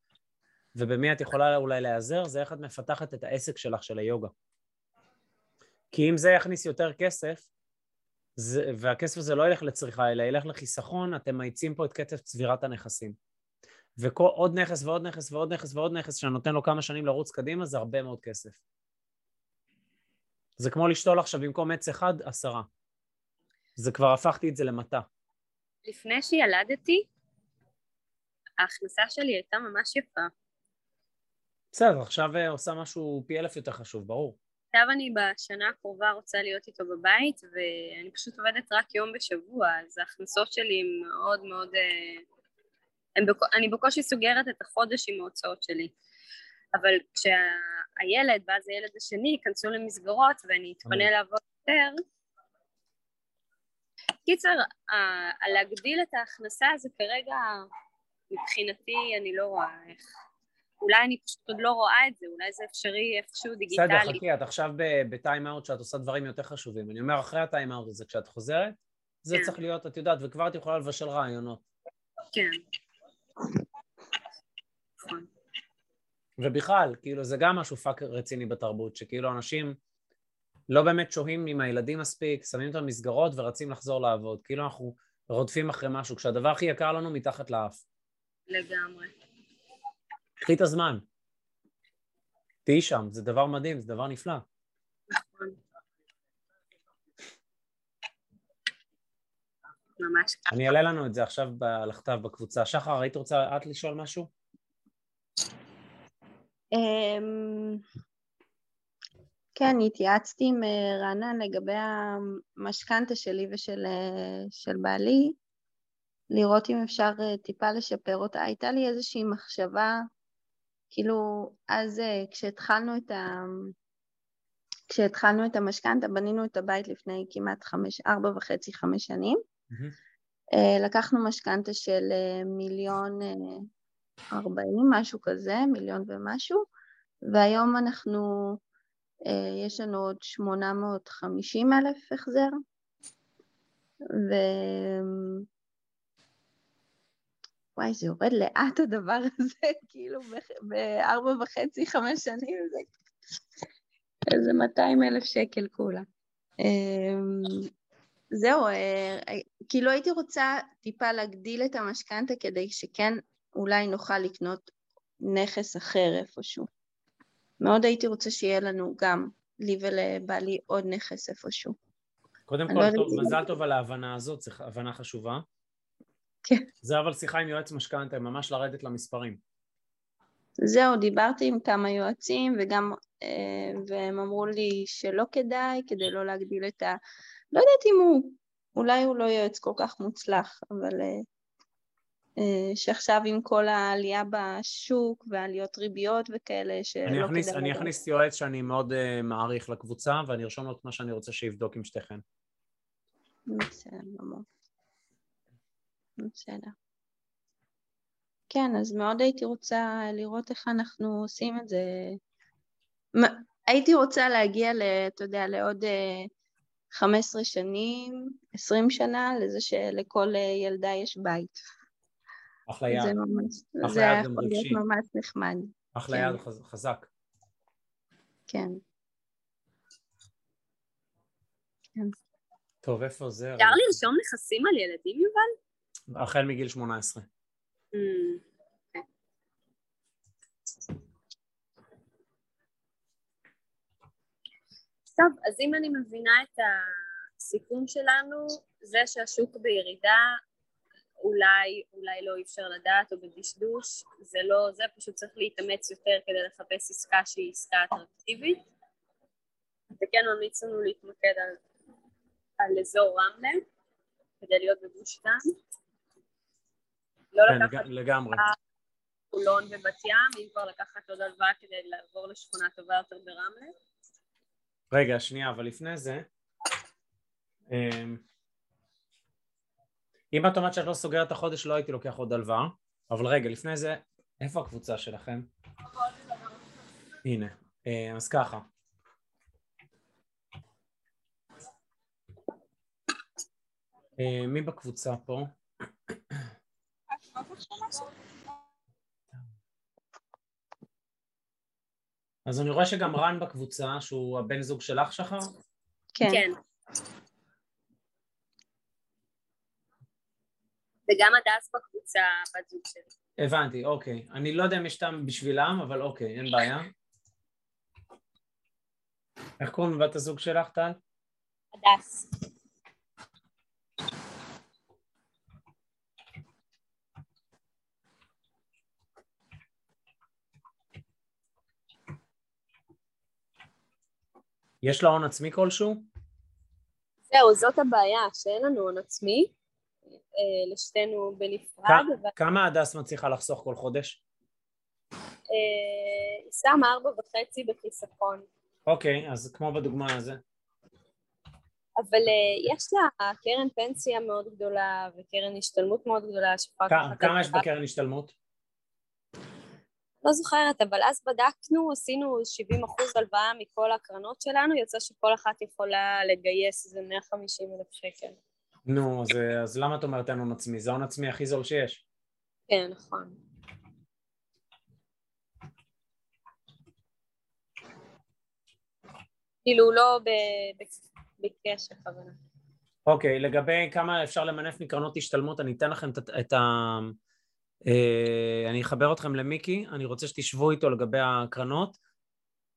ובמי את יכולה אולי להיעזר, זה איך את מפתחת את העסק שלך של היוגה. כי אם זה יכניס יותר כסף, זה, והכסף הזה לא ילך לצריכה, אלא ילך לחיסכון, אתם מאיצים פה את קצב צבירת הנכסים. ועוד נכס ועוד נכס ועוד נכס ועוד נכס שאני נותן לו כמה שנים לרוץ קדימה, זה הרבה מאוד כסף. זה כמו לשתול עכשיו במקום עץ אחד, עשרה. זה כבר הפכתי את זה למטה. לפני שילדתי, ההכנסה שלי הייתה ממש יפה. בסדר, עכשיו אה, עושה משהו פי אלף יותר חשוב, ברור. עכשיו אני בשנה הקרובה רוצה להיות איתו בבית, ואני פשוט עובדת רק יום בשבוע, אז ההכנסות שלי הן מאוד מאוד... אני בקושי סוגרת את החודש עם ההוצאות שלי. אבל כשהילד ואז הילד השני ייכנסו למסגרות ואני אתפנה לעבוד יותר, קיצר, להגדיל את ההכנסה זה כרגע, מבחינתי, אני לא רואה איך. אולי אני פשוט עוד לא רואה את זה, אולי זה אפשרי איפשהו דיגיטלי. בסדר, חכי, את עכשיו ב time out שאת עושה דברים יותר חשובים. אני אומר, אחרי ה time out הזה, כשאת חוזרת, זה כן. צריך להיות, את יודעת, וכבר את יכולה לבשל רעיונות. כן. ובכלל, כאילו, זה גם משהו fuck רציני בתרבות, שכאילו אנשים לא באמת שוהים עם הילדים מספיק, שמים את המסגרות ורצים לחזור לעבוד. כאילו אנחנו רודפים אחרי משהו, כשהדבר הכי יקר לנו מתחת לאף. לגמרי. קחי את הזמן. תהיי שם, זה דבר מדהים, זה דבר נפלא. ממש ככה. אני אעלה לנו את זה עכשיו על הכתב בקבוצה. שחר, היית רוצה את לשאול משהו? אמ, כן, התייעצתי עם אה, רענן לגבי המשכנתה שלי ושל אה, בעלי, לראות אם אפשר אה, טיפה לשפר אותה. הייתה לי איזושהי מחשבה, כאילו, אז כשהתחלנו את ה... כשהתחלנו את המשכנתה, בנינו את הבית לפני כמעט חמש, ארבע וחצי, חמש שנים. Mm-hmm. לקחנו משכנתה של מיליון ארבעים, משהו כזה, מיליון ומשהו, והיום אנחנו אה, יש לנו עוד 850 אלף החזר, ו... וואי, זה יורד לאט הדבר הזה, כאילו בארבע וחצי, חמש שנים, זה איזה 200 אלף שקל כולה. זהו, אה, כאילו הייתי רוצה טיפה להגדיל את המשכנתה כדי שכן אולי נוכל לקנות נכס אחר איפשהו. מאוד הייתי רוצה שיהיה לנו גם, לי ולבעלי, עוד נכס איפשהו. קודם כל, לא טוב, מזל טוב על ההבנה הזאת, זו הבנה חשובה. כן. זה אבל שיחה עם יועץ משכנתה, ממש לרדת למספרים. זהו, דיברתי עם כמה יועצים וגם, אה, והם אמרו לי שלא כדאי, כדי לא להגדיל את ה... לא יודעת אם הוא, אולי הוא לא יועץ כל כך מוצלח, אבל אה, אה, שעכשיו עם כל העלייה בשוק ועליות ריביות וכאלה שלא אני אכניס, כדאי... אני אכניס יועץ שאני מאוד uh, מעריך לקבוצה ואני ארשום לו את מה שאני רוצה שיבדוק עם שתיכן. בסדר גמור. בסדר. כן, אז מאוד הייתי רוצה לראות איך אנחנו עושים את זה. הייתי רוצה להגיע, אתה יודע, לעוד 15 אה, שנים, 20 שנה, לזה שלכל ילדה יש בית. אחלה יד. זה ממש, זה יכול להיות ממש נחמד. אחלה כן. יד חזק. כן. כן. טוב, איפה זה? אפשר לרשום נכסים על ילדים, יובל? החל מגיל 18. Mm, טוב, אז אם אני מבינה את הסיכום שלנו, זה שהשוק בירידה אולי, אולי לא אי אפשר לדעת או בדשדוש, זה לא זה, פשוט צריך להתאמץ יותר כדי לחפש עסקה שהיא עסקה אטרקטיבית. וכן ממליץ לנו להתמקד על, על אזור רמלה, כדי להיות בגוש דן. לא כן, לקחת לגמרי. חולון ובת ים, אם כבר לקחת עוד הלוואה כדי לעבור לשכונה טובה יותר ברמלה. רגע, שנייה, אבל לפני זה, אמ, אם את אומרת שאת לא סוגרת את החודש לא הייתי לוקח עוד הלוואה, אבל רגע, לפני זה, איפה הקבוצה שלכם? הנה, אה, אז ככה. אה, מי בקבוצה פה? אז אני רואה שגם רן בקבוצה, שהוא הבן זוג שלך, שחר? כן. כן. וגם הדס בקבוצה בת זוג שלי. הבנתי, אוקיי. אני לא יודע אם יש טעם בשבילם, אבל אוקיי, אין בעיה. איך קוראים לבת הזוג שלך, טל? הדס. יש לה הון עצמי כלשהו? זהו, זאת הבעיה, שאין לנו הון עצמי, אה, לשתינו בנפרד. אבל... כמה הדס מצליחה לחסוך כל חודש? אה, היא שמה ארבע וחצי בחיסכון. אוקיי, אז כמו בדוגמה הזו. אבל uh, יש לה קרן פנסיה מאוד גדולה וקרן השתלמות מאוד גדולה לקחת... כמה יש בקרן השתלמות? לא זוכרת, אבל אז בדקנו, עשינו 70 אחוז הלוואה מכל הקרנות שלנו, יצא שכל אחת יכולה לגייס איזה 150 אלף שקל. נו, אז, אז למה את אומרת אין הון עצמי? זה ההון עצמי הכי זול שיש. כן, נכון. כאילו לא ביקש הכוונה. אוקיי, לגבי כמה אפשר למנף מקרנות השתלמות, אני אתן לכם את ה... אה, אני אחבר אתכם למיקי, אני רוצה שתשבו איתו לגבי הקרנות,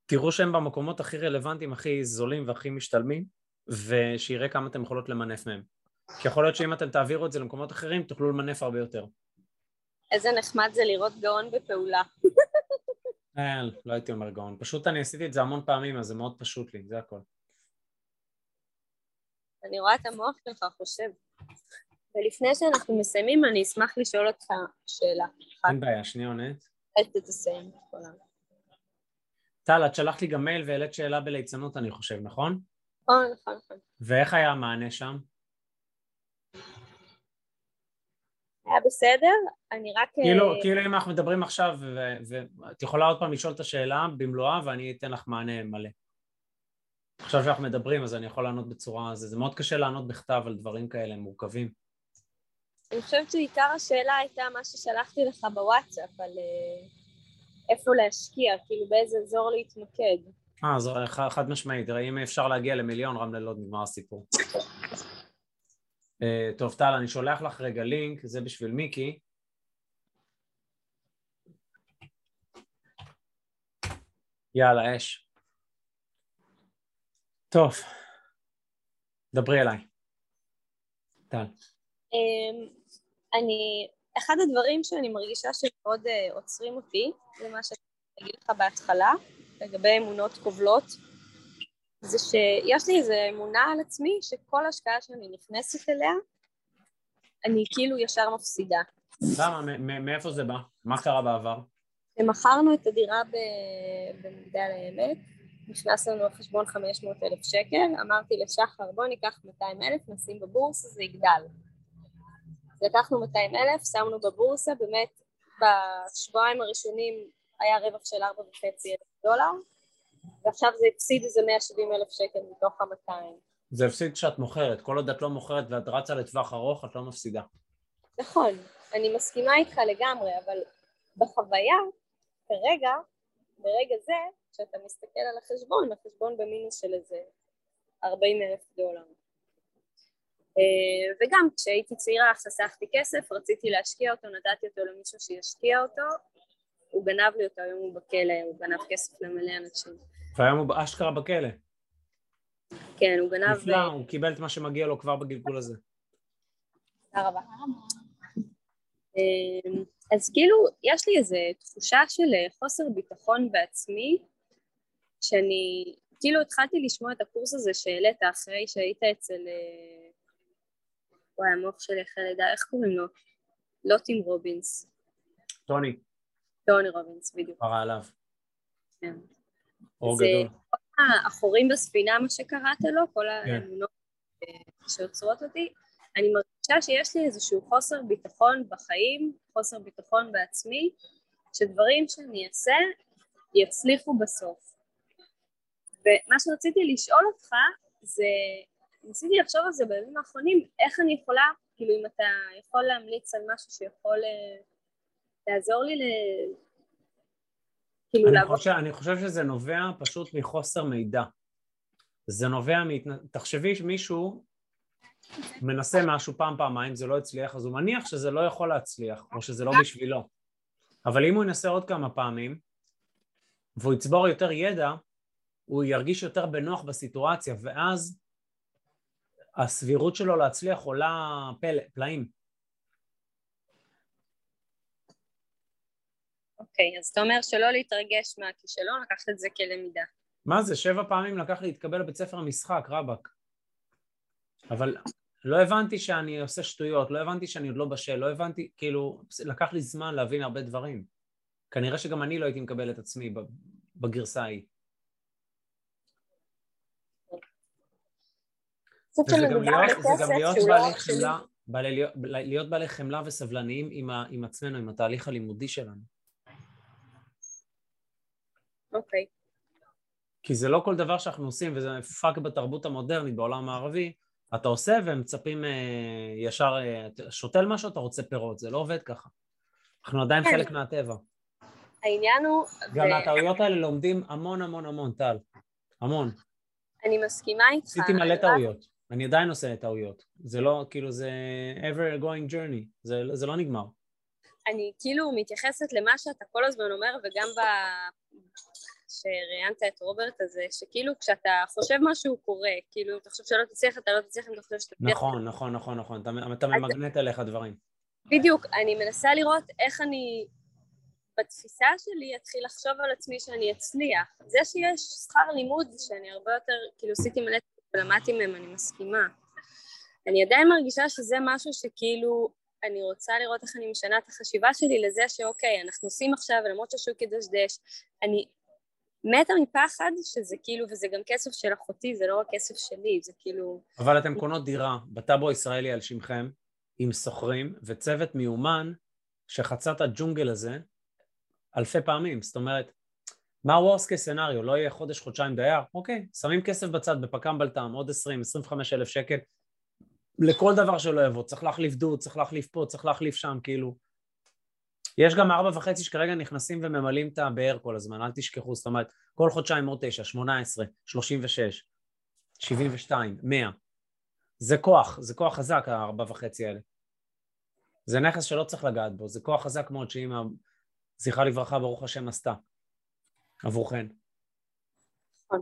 תראו שהם במקומות הכי רלוונטיים, הכי זולים והכי משתלמים, ושיראה כמה אתם יכולות למנף מהם. כי יכול להיות שאם אתם תעבירו את זה למקומות אחרים, תוכלו למנף הרבה יותר. איזה נחמד זה לראות גאון בפעולה. אה, לא הייתי אומר גאון, פשוט אני עשיתי את זה המון פעמים, אז זה מאוד פשוט לי, זה הכל. אני רואה את המוח שלך חושב. ולפני שאנחנו מסיימים, אני אשמח לשאול אותך שאלה. אין בעיה, שנייה עונית. אל תסיים את כולם. טל, את שלחת לי גם מייל והעלית שאלה בליצנות, אני חושב, נכון? נכון, נכון, נכון. ואיך היה המענה שם? היה בסדר, אני רק... כאילו, כאילו אם אנחנו מדברים עכשיו, ואת יכולה עוד פעם לשאול את השאלה במלואה ואני אתן לך מענה מלא. עכשיו שאנחנו מדברים אז אני יכול לענות בצורה... זה, זה מאוד קשה לענות בכתב על דברים כאלה מורכבים. אני חושבת שעיקר השאלה הייתה מה ששלחתי לך בוואטסאפ, על אה, איפה להשקיע, כאילו באיזה אזור להתמקד. אה, אז חד משמעית, אם אפשר להגיע למיליון, רמלה לא נגמר הסיפור. Uh, טוב, טל, אני שולח לך רגע לינק, זה בשביל מיקי. יאללה, אש. טוב, דברי אליי. טל. אמ, אני, אחד הדברים שאני מרגישה שמאוד uh, עוצרים אותי, זה מה שאני אגיד לך בהתחלה, לגבי אמונות כובלות, זה שיש לי איזו אמונה על עצמי שכל השקעה שאני נכנסת אליה, אני כאילו ישר מפסידה. למה? מאיפה זה בא? מה קרה בעבר? מכרנו את הדירה במגדל העמק, נכנס לנו לחשבון 500 אלף שקל, אמרתי לשחר בוא ניקח 200 אלף, נשים בבורסה, זה יגדל. לקחנו 200 אלף, שמנו בבורסה, באמת בשבועיים הראשונים היה רווח של 4.5 אלף דולר, ועכשיו זה הפסיד איזה 170 אלף שקל מתוך ה-200. זה הפסיד כשאת מוכרת, כל עוד את לא מוכרת ואת רצה לטווח ארוך, את לא מפסידה. נכון, אני מסכימה איתך לגמרי, אבל בחוויה, כרגע, ברגע זה, כשאתה מסתכל על החשבון, החשבון במינוס של איזה 40 אלף דולר. אה, וגם כשהייתי צעירה חסכתי כסף, רציתי להשקיע אותו, נתתי אותו למישהו שישקיע אותו, הוא גנב לי אותו, היום הוא בכלא, הוא גנב כסף למלא אנשים. והיום הוא אשכרה בכלא. כן, הוא גנב... נפלא, ו... הוא קיבל את מה שמגיע לו כבר בגלגול הזה. תודה רבה. אה, אז כאילו, יש לי איזו תחושה של חוסר ביטחון בעצמי, שאני כאילו התחלתי לשמוע את הקורס הזה שהעלית אחרי שהיית אצל אה, וואי, המוח שלי אחרי לידה, איך קוראים לו? לא טים רובינס. טוני. טוני רובינס, בדיוק. קרא עליו. כן. אור גדול. זה כל החורים בספינה, מה שקראת לו, כל כן. האמונות אה, שעוצרות אותי. אני מרגישה שיש לי איזשהו חוסר ביטחון בחיים, חוסר ביטחון בעצמי, שדברים שאני אעשה יצליחו בסוף. ומה שרציתי לשאול אותך זה ניסיתי לחשוב על זה בימים האחרונים, איך אני יכולה, כאילו אם אתה יכול להמליץ על משהו שיכול אה, לעזור לי ל... כאילו אני לעבוד. חושב, אני חושב שזה נובע פשוט מחוסר מידע. זה נובע, מת... תחשבי שמישהו מנסה משהו פעם פעמיים, זה לא הצליח, אז הוא מניח שזה לא יכול להצליח, או שזה לא בשבילו. אבל אם הוא ינסה עוד כמה פעמים, והוא יצבור יותר ידע, הוא ירגיש יותר בנוח בסיטואציה, ואז הסבירות שלו להצליח עולה פלא, פלאים. אוקיי, okay, אז אתה אומר שלא להתרגש מהכישלון, לקחת את זה כלמידה. מה זה, שבע פעמים לקח לי להתקבל לבית ספר המשחק, רבאק. אבל לא הבנתי שאני עושה שטויות, לא הבנתי שאני עוד לא בשל, לא הבנתי, כאילו, לקח לי זמן להבין הרבה דברים. כנראה שגם אני לא הייתי מקבל את עצמי בגרסה ההיא. וזה גם להיות בעלי חמלה, להיות בעלי חמלה וסבלניים עם עצמנו, עם התהליך הלימודי שלנו. אוקיי. כי זה לא כל דבר שאנחנו עושים, וזה פאק בתרבות המודרנית בעולם המערבי, אתה עושה והם מצפים אה, ישר, אה, שותל משהו, אתה רוצה פירות, זה לא עובד ככה. אנחנו עדיין כן. חלק מהטבע. העניין הוא... גם מהטעויות האלה לומדים המון המון המון, טל. המון. אני מסכימה איתך. עשיתי מלא טעויות. אני עדיין עושה טעויות. זה לא, כאילו, זה ever going journey. זה, זה לא נגמר. אני כאילו מתייחסת למה שאתה כל הזמן אומר, וגם ב... שראיינת את רוברט הזה, שכאילו כשאתה חושב משהו קורה, כאילו אתה חושב שלא תצליח, אתה לא תצליח אם אתה חושב שאתה. נכון, נכון, נכון, נכון, אתה, אתה ממגנט עליך דברים. בדיוק, אני מנסה לראות איך אני בתפיסה שלי אתחיל לחשוב על עצמי שאני אצליח. זה שיש שכר לימוד שאני הרבה יותר, כאילו עשיתי מלא ולמדתי מהם, אני מסכימה. אני עדיין מרגישה שזה משהו שכאילו אני רוצה לראות איך אני משנה את החשיבה שלי לזה שאוקיי, אנחנו עושים עכשיו, למרות שהשוק ידשדש, אני מתה מפחד שזה כאילו, וזה גם כסף של אחותי, זה לא רק כסף שלי, זה כאילו... אבל אתם קונות דירה בטאבו הישראלי על שמכם, עם סוחרים וצוות מיומן שחצה את הג'ונגל הזה אלפי פעמים. זאת אומרת, מה ה-Worst case scenario? לא יהיה חודש, חודשיים דייר? אוקיי, שמים כסף בצד בפק"ם בלטם, עוד 20, 25 אלף שקל, לכל דבר שלא יבוא. צריך להחליף דוד, צריך להחליף פה, צריך להחליף שם, כאילו. יש גם ארבע וחצי שכרגע נכנסים וממלאים את הבאר כל הזמן, אל תשכחו, זאת אומרת, כל חודשיים עוד תשע, שמונה עשרה, שלושים ושש, שבעים ושתיים, מאה. זה כוח, זה כוח חזק הארבע וחצי האלה. זה נכס שלא צריך לגעת בו, זה כוח חזק מאוד שאמא, זכרה לברכה, ברוך השם, עשתה עבורכן. נכון.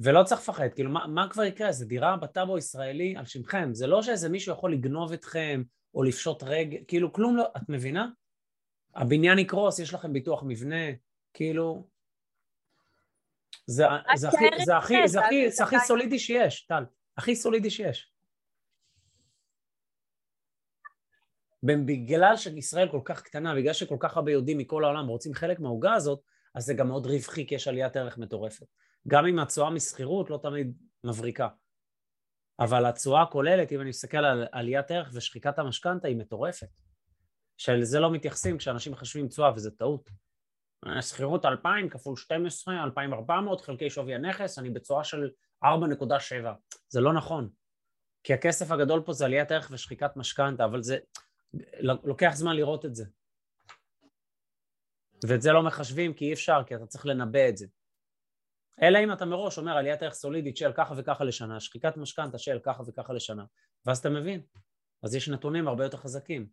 ולא צריך לפחד, כאילו מה, מה כבר יקרה? זה דירה בטאבו ישראלי על שמכם, זה לא שאיזה מישהו יכול לגנוב אתכם או לפשוט רגל, כאילו כלום לא, את מבינה? הבניין יקרוס, יש לכם ביטוח מבנה, כאילו... זה, זה, הכי, זה, הכי, זה, הכי, זה הכי סולידי שיש, טל. הכי סולידי שיש. בגלל שישראל כל כך קטנה, בגלל שכל כך הרבה יהודים מכל העולם רוצים חלק מהעוגה הזאת, אז זה גם מאוד רווחי, כי יש עליית ערך מטורפת. גם אם התשואה משכירות לא תמיד מבריקה. אבל התשואה הכוללת, אם אני מסתכל על עליית ערך ושחיקת המשכנתה, היא מטורפת. שלזה לא מתייחסים כשאנשים מחשבים תשואה, וזה טעות. שכירות 2,000 כפול 12, 2,400 חלקי שווי הנכס, אני בתשואה של 4.7. זה לא נכון. כי הכסף הגדול פה זה עליית ערך ושחיקת משכנתה, אבל זה... לוקח זמן לראות את זה. ואת זה לא מחשבים כי אי אפשר, כי אתה צריך לנבא את זה. אלא אם אתה מראש אומר עליית ערך סולידית של ככה וככה לשנה, שחיקת משכנתה של ככה וככה לשנה, ואז אתה מבין. אז יש נתונים הרבה יותר חזקים.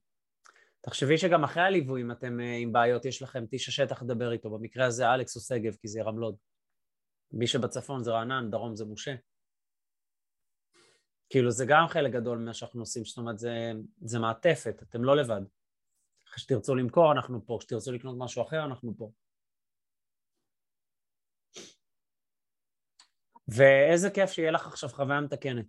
תחשבי שגם אחרי הליווי, אם אתם אה, עם בעיות, יש לכם איש השטח לדבר איתו, במקרה הזה אלכס או שגב, כי זה רמלוד. מי שבצפון זה רענן, דרום זה משה. כאילו זה גם חלק גדול ממה שאנחנו עושים, זאת אומרת זה, זה מעטפת, אתם לא לבד. כשתרצו למכור אנחנו פה, כשתרצו לקנות משהו אחר אנחנו פה. ואיזה כיף שיהיה לך עכשיו חוויה מתקנת.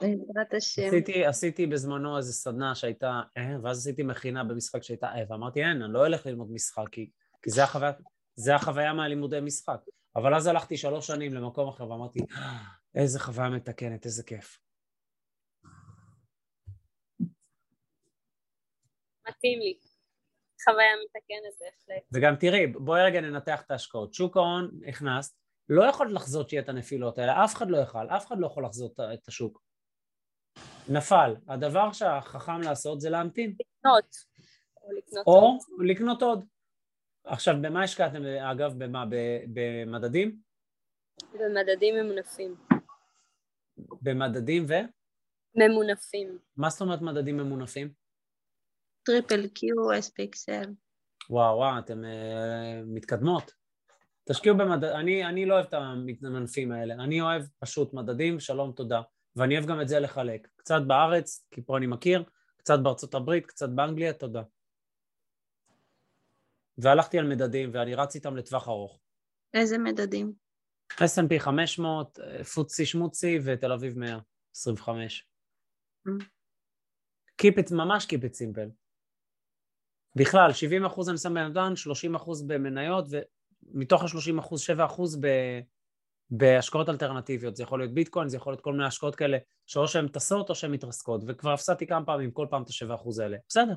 בעזרת השם. עשיתי, עשיתי בזמנו איזו סדנה שהייתה, אה, ואז עשיתי מכינה במשחק שהייתה, אה, ואמרתי, אין, אני לא אלך ללמוד משחק, כי, כי זה, החוויה, זה החוויה מהלימודי משחק. אבל אז הלכתי שלוש שנים למקום אחר ואמרתי, אה, איזה חוויה מתקנת, איזה כיף. מתאים לי. חוויה מתקנת בהחלט. וגם תראי, בואי רגע ננתח את ההשקעות. שוק ההון, הכנסת, לא יכול לחזות שיהיה את הנפילות האלה, אף אחד לא יכול, אף אחד לא יכול לחזות את השוק. נפל. הדבר שהחכם לעשות זה להמתין. לקנות. או לקנות או עוד. לקנות עוד. עכשיו, במה השקעתם, אגב, במה? במדדים? במדדים ממונפים. במדדים ו? ממונפים. מה זאת אומרת מדדים ממונפים? triple Q, SPXL. וואו, וואו, אתם אה, מתקדמות. תשקיעו במדד... אני, אני לא אוהב את המינופים האלה, אני אוהב פשוט מדדים, שלום, תודה. ואני אוהב גם את זה לחלק. קצת בארץ, כי פה אני מכיר, קצת בארצות הברית, קצת באנגליה, תודה. והלכתי על מדדים ואני רץ איתם לטווח ארוך. איזה מדדים? S&P 500, פוצי שמוצי ותל אביב 100, 25. Mm. Keep it, ממש keep it simple. בכלל, 70 אחוז אני שם בנדל"ן, 30 אחוז במניות, ומתוך ה-30 אחוז, 7 אחוז ב... בהשקעות אלטרנטיביות. זה יכול להיות ביטקוין, זה יכול להיות כל מיני השקעות כאלה, שאו שהן טסות או שהן מתרסקות, וכבר הפסדתי כמה פעמים כל פעם את ה-7 אחוז האלה. בסדר,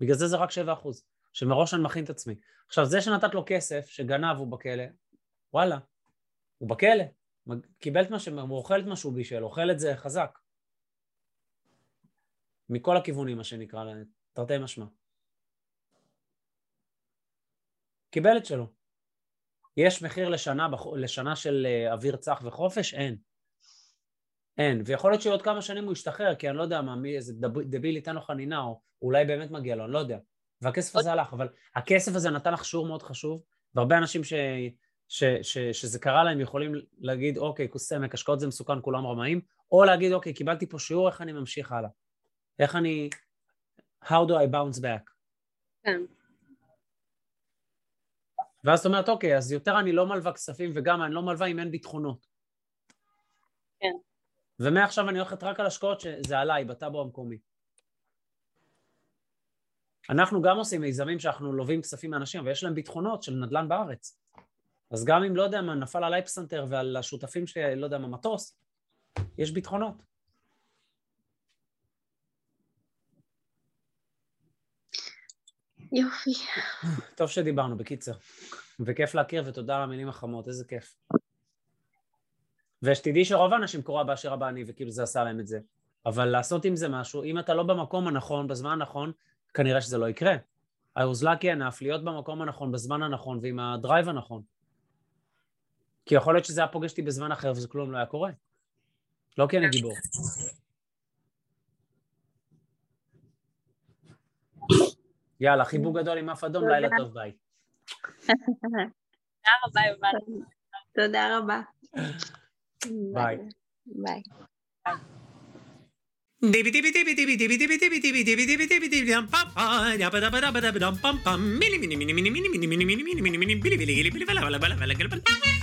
בגלל זה זה רק 7 אחוז, שמראש אני מכין את עצמי. עכשיו, זה שנתת לו כסף, שגנב, הוא בכלא, וואלה, הוא בכלא, קיבל את מה ש... הוא אוכל את מה שהוא בישל, אוכל את זה חזק. מכל הכיוונים, מה שנקרא, תרתי משמע. קיבל את שלו. יש מחיר לשנה, לשנה של אה, אוויר צח וחופש? אין. אין. ויכול להיות שעוד כמה שנים הוא ישתחרר, כי אני לא יודע מה, מי, איזה דביל ייתן לו חנינה, או אולי באמת מגיע לו, אני לא יודע. והכסף הזה הלך, אבל הכסף הזה נתן לך שיעור מאוד חשוב, והרבה אנשים ש, ש, ש, שזה קרה להם יכולים להגיד, אוקיי, כוסמק, השקעות זה מסוכן, כולם רמאים, או להגיד, אוקיי, קיבלתי פה שיעור, איך אני ממשיך הלאה? איך אני... How do I bounce back? כן. ואז את אומרת, אוקיי, אז יותר אני לא מלווה כספים, וגם אני לא מלווה אם אין ביטחונות. כן. ומעכשיו אני הולכת רק על השקעות שזה עליי, בטאבו המקומי. אנחנו גם עושים מיזמים שאנחנו לווים כספים מאנשים, ויש להם ביטחונות של נדל"ן בארץ. אז גם אם, לא יודע מה, נפל עליי פסנתר ועל השותפים שלי, לא יודע מה, מטוס, יש ביטחונות. יופי. טוב שדיברנו, בקיצר. וכיף להכיר, ותודה על המילים החמות, איזה כיף. ושתדעי שרוב האנשים קורא באשר הבא אני, וכאילו זה עשה להם את זה. אבל לעשות עם זה משהו, אם אתה לא במקום הנכון, בזמן הנכון, כנראה שזה לא יקרה. I was lucky enough להיות במקום הנכון, בזמן הנכון, ועם הדרייב הנכון. כי יכול להיות שזה היה פוגש אותי בזמן אחר וזה כלום לא היה קורה. לא כי אני גיבור. יאללה, חיבוק גדול עם אף אדום, לילה טוב, ביי. תודה רבה, יובל. תודה רבה. ביי. ביי.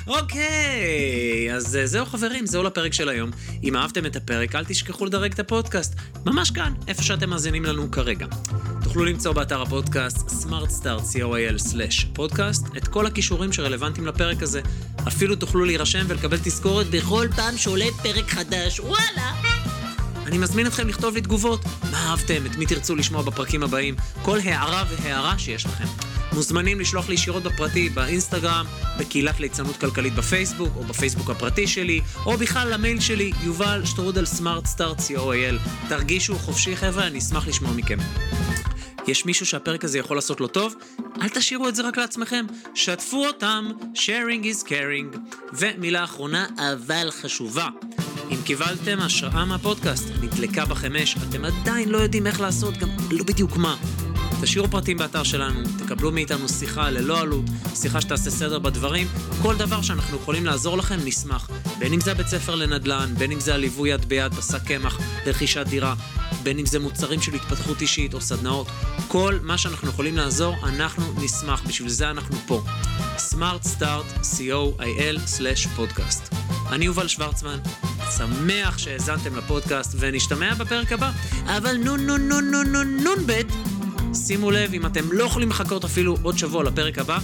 אוקיי, אז זהו חברים, זהו לפרק של היום. אם אהבתם את הפרק, אל תשכחו לדרג את הפודקאסט. ממש כאן, איפה שאתם מאזינים לנו כרגע. תוכלו למצוא באתר הפודקאסט smartstart.co.il/פודקאסט את כל הכישורים שרלוונטיים לפרק הזה. אפילו תוכלו להירשם ולקבל תזכורת בכל פעם שעולה פרק חדש. וואלה! אני מזמין אתכם לכתוב לי תגובות. מה אהבתם? את מי תרצו לשמוע בפרקים הבאים? כל הערה והערה שיש לכם. מוזמנים לשלוח לי ישירות בפרטי, באינסטגרם, בקהילת ליצנות כלכלית בפייסבוק, או בפייסבוק הפרטי שלי, או בכלל למייל שלי, יובל שטרודל סמארט סטארט co.il. תרגישו חופשי חבר'ה, אני אשמח לשמוע מכם. יש מישהו שהפרק הזה יכול לעשות לו טוב? אל תשאירו את זה רק לעצמכם, שתפו אותם, sharing is caring. ומילה אחרונה, אבל חשובה. אם קיבלתם השראה מהפודקאסט, נדלקה בכם אש, אתם עדיין לא יודעים איך לעשות, גם לא בדיוק מה. תשאירו פרטים באתר שלנו, תקבלו מאיתנו שיחה ללא עלות, שיחה שתעשה סדר בדברים, כל דבר שאנחנו יכולים לעזור לכם, נשמח. בין אם זה הבית ספר לנדל"ן, בין אם זה הליווי יד ביד בשק קמח לרכישת דירה, בין אם זה מוצרים של התפתחות אישית או סדנאות, כל מה שאנחנו יכולים לעזור, אנחנו נשמח, בשביל זה אנחנו פה. Smart Start, co.il/פודקאסט. אני יובל שוורצמן, שמח שהאזנתם לפודקאסט, ונשתמע בפרק הבא. אבל נון נון נון נון נון נון בית. שימו לב, אם אתם לא יכולים לחכות אפילו עוד שבוע לפרק הבא,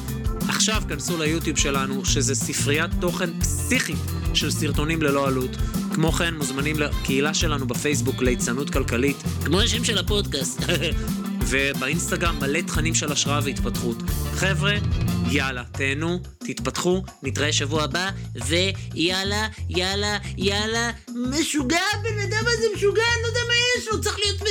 עכשיו כנסו ליוטיוב שלנו, שזה ספריית תוכן פסיכית של סרטונים ללא עלות. כמו כן, מוזמנים לקהילה שלנו בפייסבוק ליצנות כלכלית, כמו השם של הפודקאסט. ובאינסטגרם מלא תכנים של השראה והתפתחות. חבר'ה, יאללה, תהנו, תתפתחו, נתראה שבוע הבא, ויאללה, יאללה, יאללה, משוגע, הבן אדם הזה משוגע, אני לא יודע מה יש לו, צריך להיות...